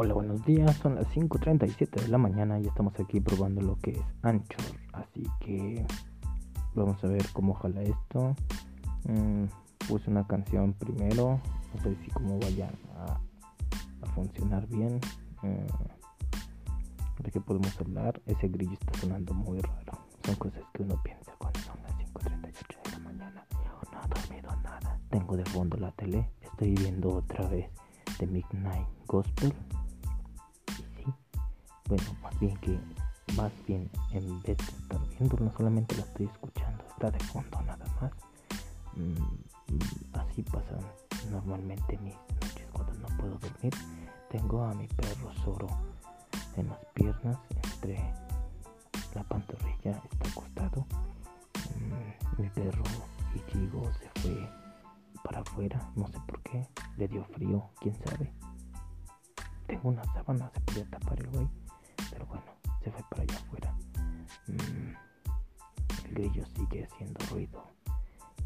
Hola, buenos días. Son las 5.37 de la mañana y estamos aquí probando lo que es Anchor. Así que vamos a ver cómo jala esto. Mm, puse una canción primero. No sé si cómo vaya a, funcionar bien. Mm, de qué podemos hablar. Ese grillo está sonando muy raro. Son cosas que uno piensa cuando son las 5.38 de la mañana. No he dormido nada. Tengo de fondo la tele. Estoy viendo otra vez The Midnight Gospel bueno, más bien que, más bien en vez de estar viendo, no solamente la estoy escuchando, está de fondo nada más. Mm, así pasan normalmente mis noches cuando no puedo dormir. Tengo a mi perro Zoro en las piernas, entre la pantorrilla está acostado. Mm, mi perro Ichigo se fue para afuera, no sé por qué, le dio frío, quién sabe. Tengo una sábana, se podía tapar el güey pero bueno, se fue para allá afuera. Mm, el grillo sigue haciendo ruido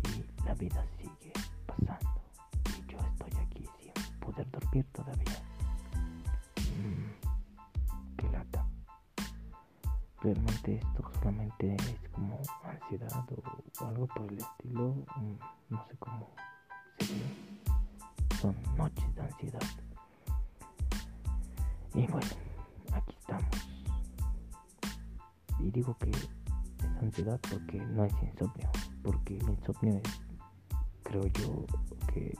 y la vida sigue pasando. Y yo estoy aquí sin poder dormir todavía. Mm, qué lata. Realmente esto solamente es como ansiedad o, algo por el estilo. Mm, no sé cómo sería. Son noches de ansiedad. Y bueno y digo que es ansiedad porque no es insomnio, porque el insomnio es, creo yo, que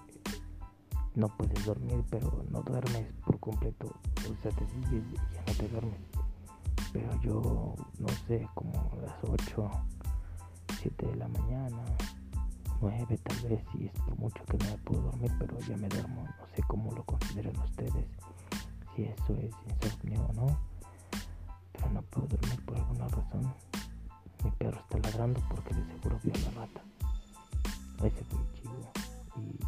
no puedes dormir, pero no duermes por completo, o sea, te sigues y ya no te duermes. Pero yo, no sé, como las 8, 7 de la mañana, 9 tal vez, si es por mucho que no me puedo dormir, pero ya me duermo, no sé cómo lo consideran ustedes, si eso es insomnio o no perro está ladrando porque de seguro vio a la rata. Ese fue chivo. Y,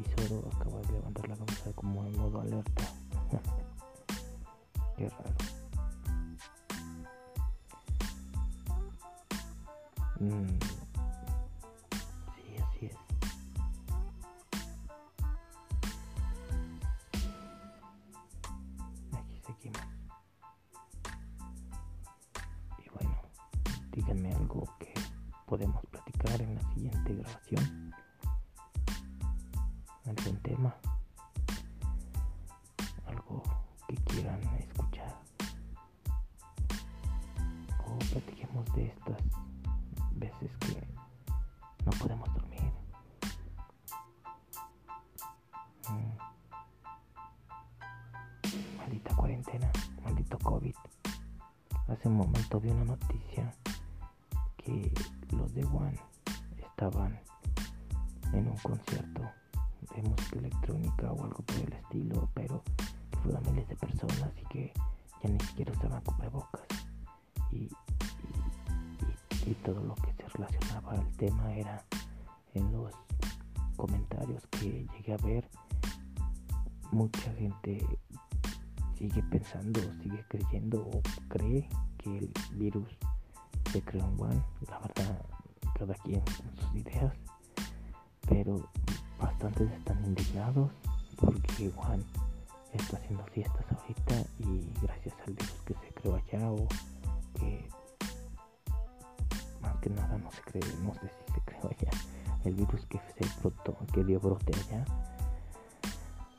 y, solo acaba de levantar la cabeza como en modo alerta. Qué raro. Mm. Algún tema. Algo que quieran escuchar. O platiquemos de estas veces que no podemos dormir. Mm. Maldita cuarentena, maldito COVID. Hace un momento vi una noticia que los de One estaban en un concierto de música electrónica o algo por el estilo, pero que fueron miles de personas y que ya ni siquiera usaban cubrebocas. Y, y, todo lo que se relacionaba al tema era en los comentarios que llegué a ver, mucha gente sigue pensando, sigue creyendo o cree que el virus se creó en One, la verdad, cada quien con sus ideas, bastantes están indignados porque One está haciendo fiestas ahorita y gracias al virus que se creó allá o que más que nada no se cree, no sé si se creó allá, el virus que se brotó, que dio brote allá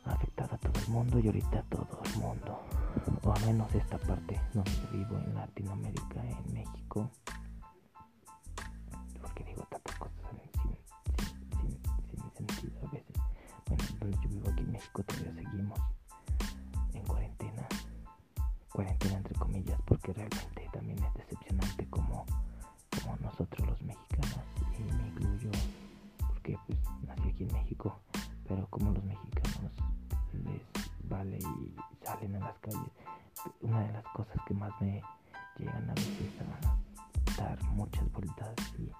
ha afectado a todo el mundo y ahorita a todo el mundo. O al menos esta parte donde vivo en Latinoamérica, en México, comillas, porque realmente también es decepcionante como, como nosotros los mexicanos, y me incluyo, porque pues nací aquí en México, pero como los mexicanos les vale y salen a las calles. Una de las cosas que más me llegan a veces a dar muchas vueltas y,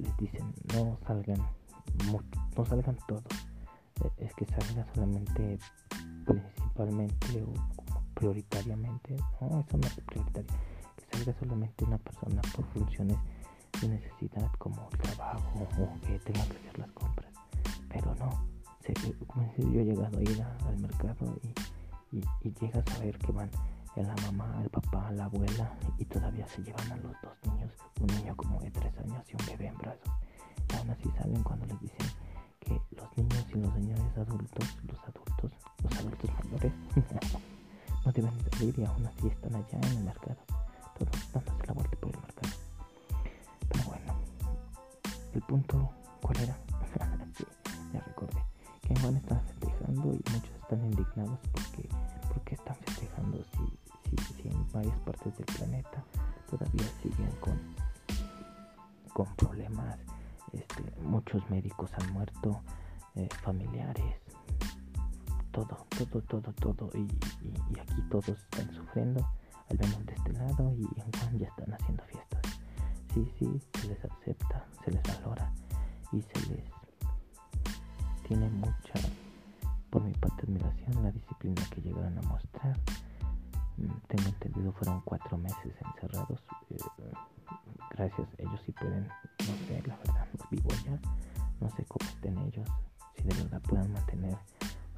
les dicen no salgan, no salgan todos. E, es que salga solamente principalmente prioritariamente. No, eso no es prioritario. Que salga solamente una persona por funciones de necesidad como trabajo o que tenga que hacer las compras. Pero no, como si yo he llegado a ir al mercado y, y, y a ver que van la mamá, el papá, la abuela y todavía se llevan a los dos niños, un niño como de tres años y un bebé en brazos. Y aún así salen cuando les dicen que los niños y los señores adultos, los adultos, los adultos mayores, no deben salir y aún así están allá en el mercado, todos dándose la vuelta por el mercado. Pero bueno, el punto, ¿cuál era? sí, ya recordé. Que en están festejando y muchos están indignados porque, porque están festejando si si, en varias partes del planeta todavía siguen con, con problemas, este, muchos médicos han muerto, eh, familiares, todo, todo, todo, todo, y, aquí todos están sufriendo, al menos de este lado, y en Juan ya están haciendo fiestas. Sí, sí, se les acepta, se les valora y se les tiene mucha, por mi parte, admiración la disciplina que llegaron a mostrar tengo entendido fueron cuatro meses encerrados.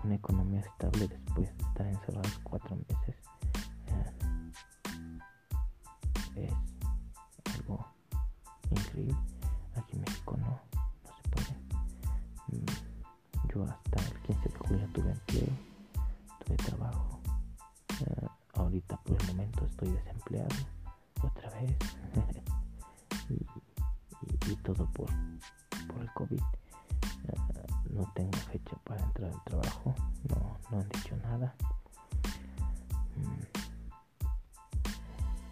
Una economía estable después de estar encerrados cuatro meses. Eh, es algo increíble. Aquí en México no, no se puede. Mm, yo hasta el 15 de julio tuve empleo, tuve trabajo. Eh, ahorita por el momento estoy desempleado otra vez y, todo por, por el COVID. No tengo fecha para entrar al trabajo, no, no han dicho nada. Mm.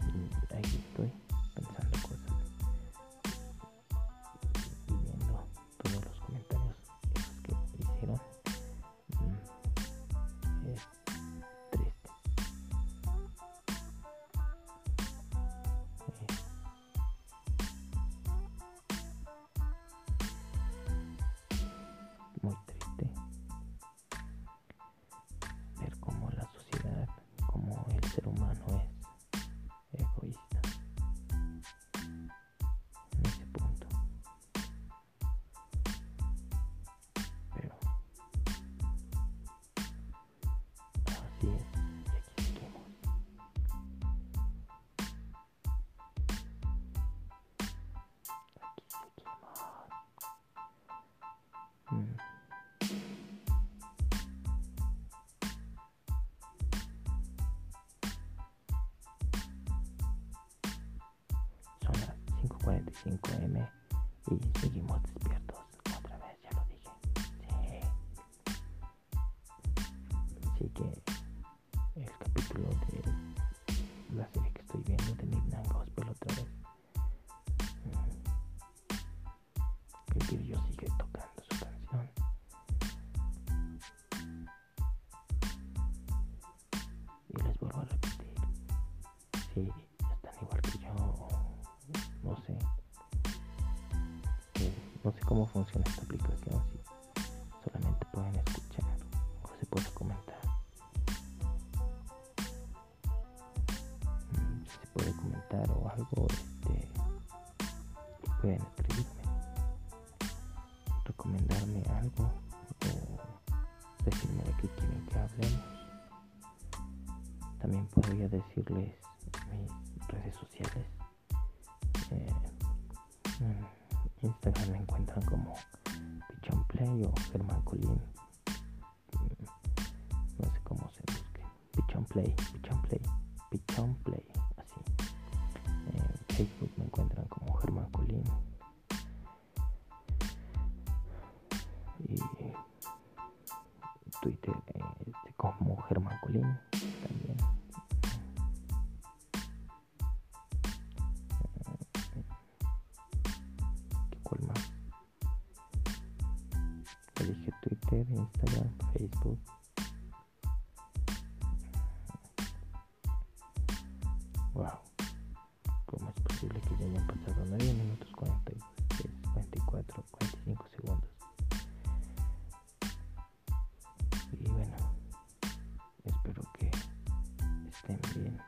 Y ahí estoy. M y seguimos despiertos. Otra vez, ya lo dije. Sí. Así que el capítulo de la serie que estoy viendo de Midnight Gospel otra vez. Mm. El vídeo sigue No sé cómo funciona esta aplicación, si solamente pueden escuchar o se puede comentar. Mm, si se puede comentar o algo, este, pueden escribirme, recomendarme algo o decirme de qué quieren que hablemos. También podría decirles mis redes sociales. Eh, mm, Instagram me encuentran como Pichon Play o Germán Colín. Mm, no sé cómo se busque. Pichon Play, Pichon Play, Pichon Play, así. En Facebook me encuentran como Germán Colín. Y Twitter eh, como Germán Colín. Elige Twitter, Instagram, Facebook. Wow. ¿Cómo es posible que ya hayan pasado 9 minutos 46, 44, 45 segundos? Y bueno, espero que estén bien.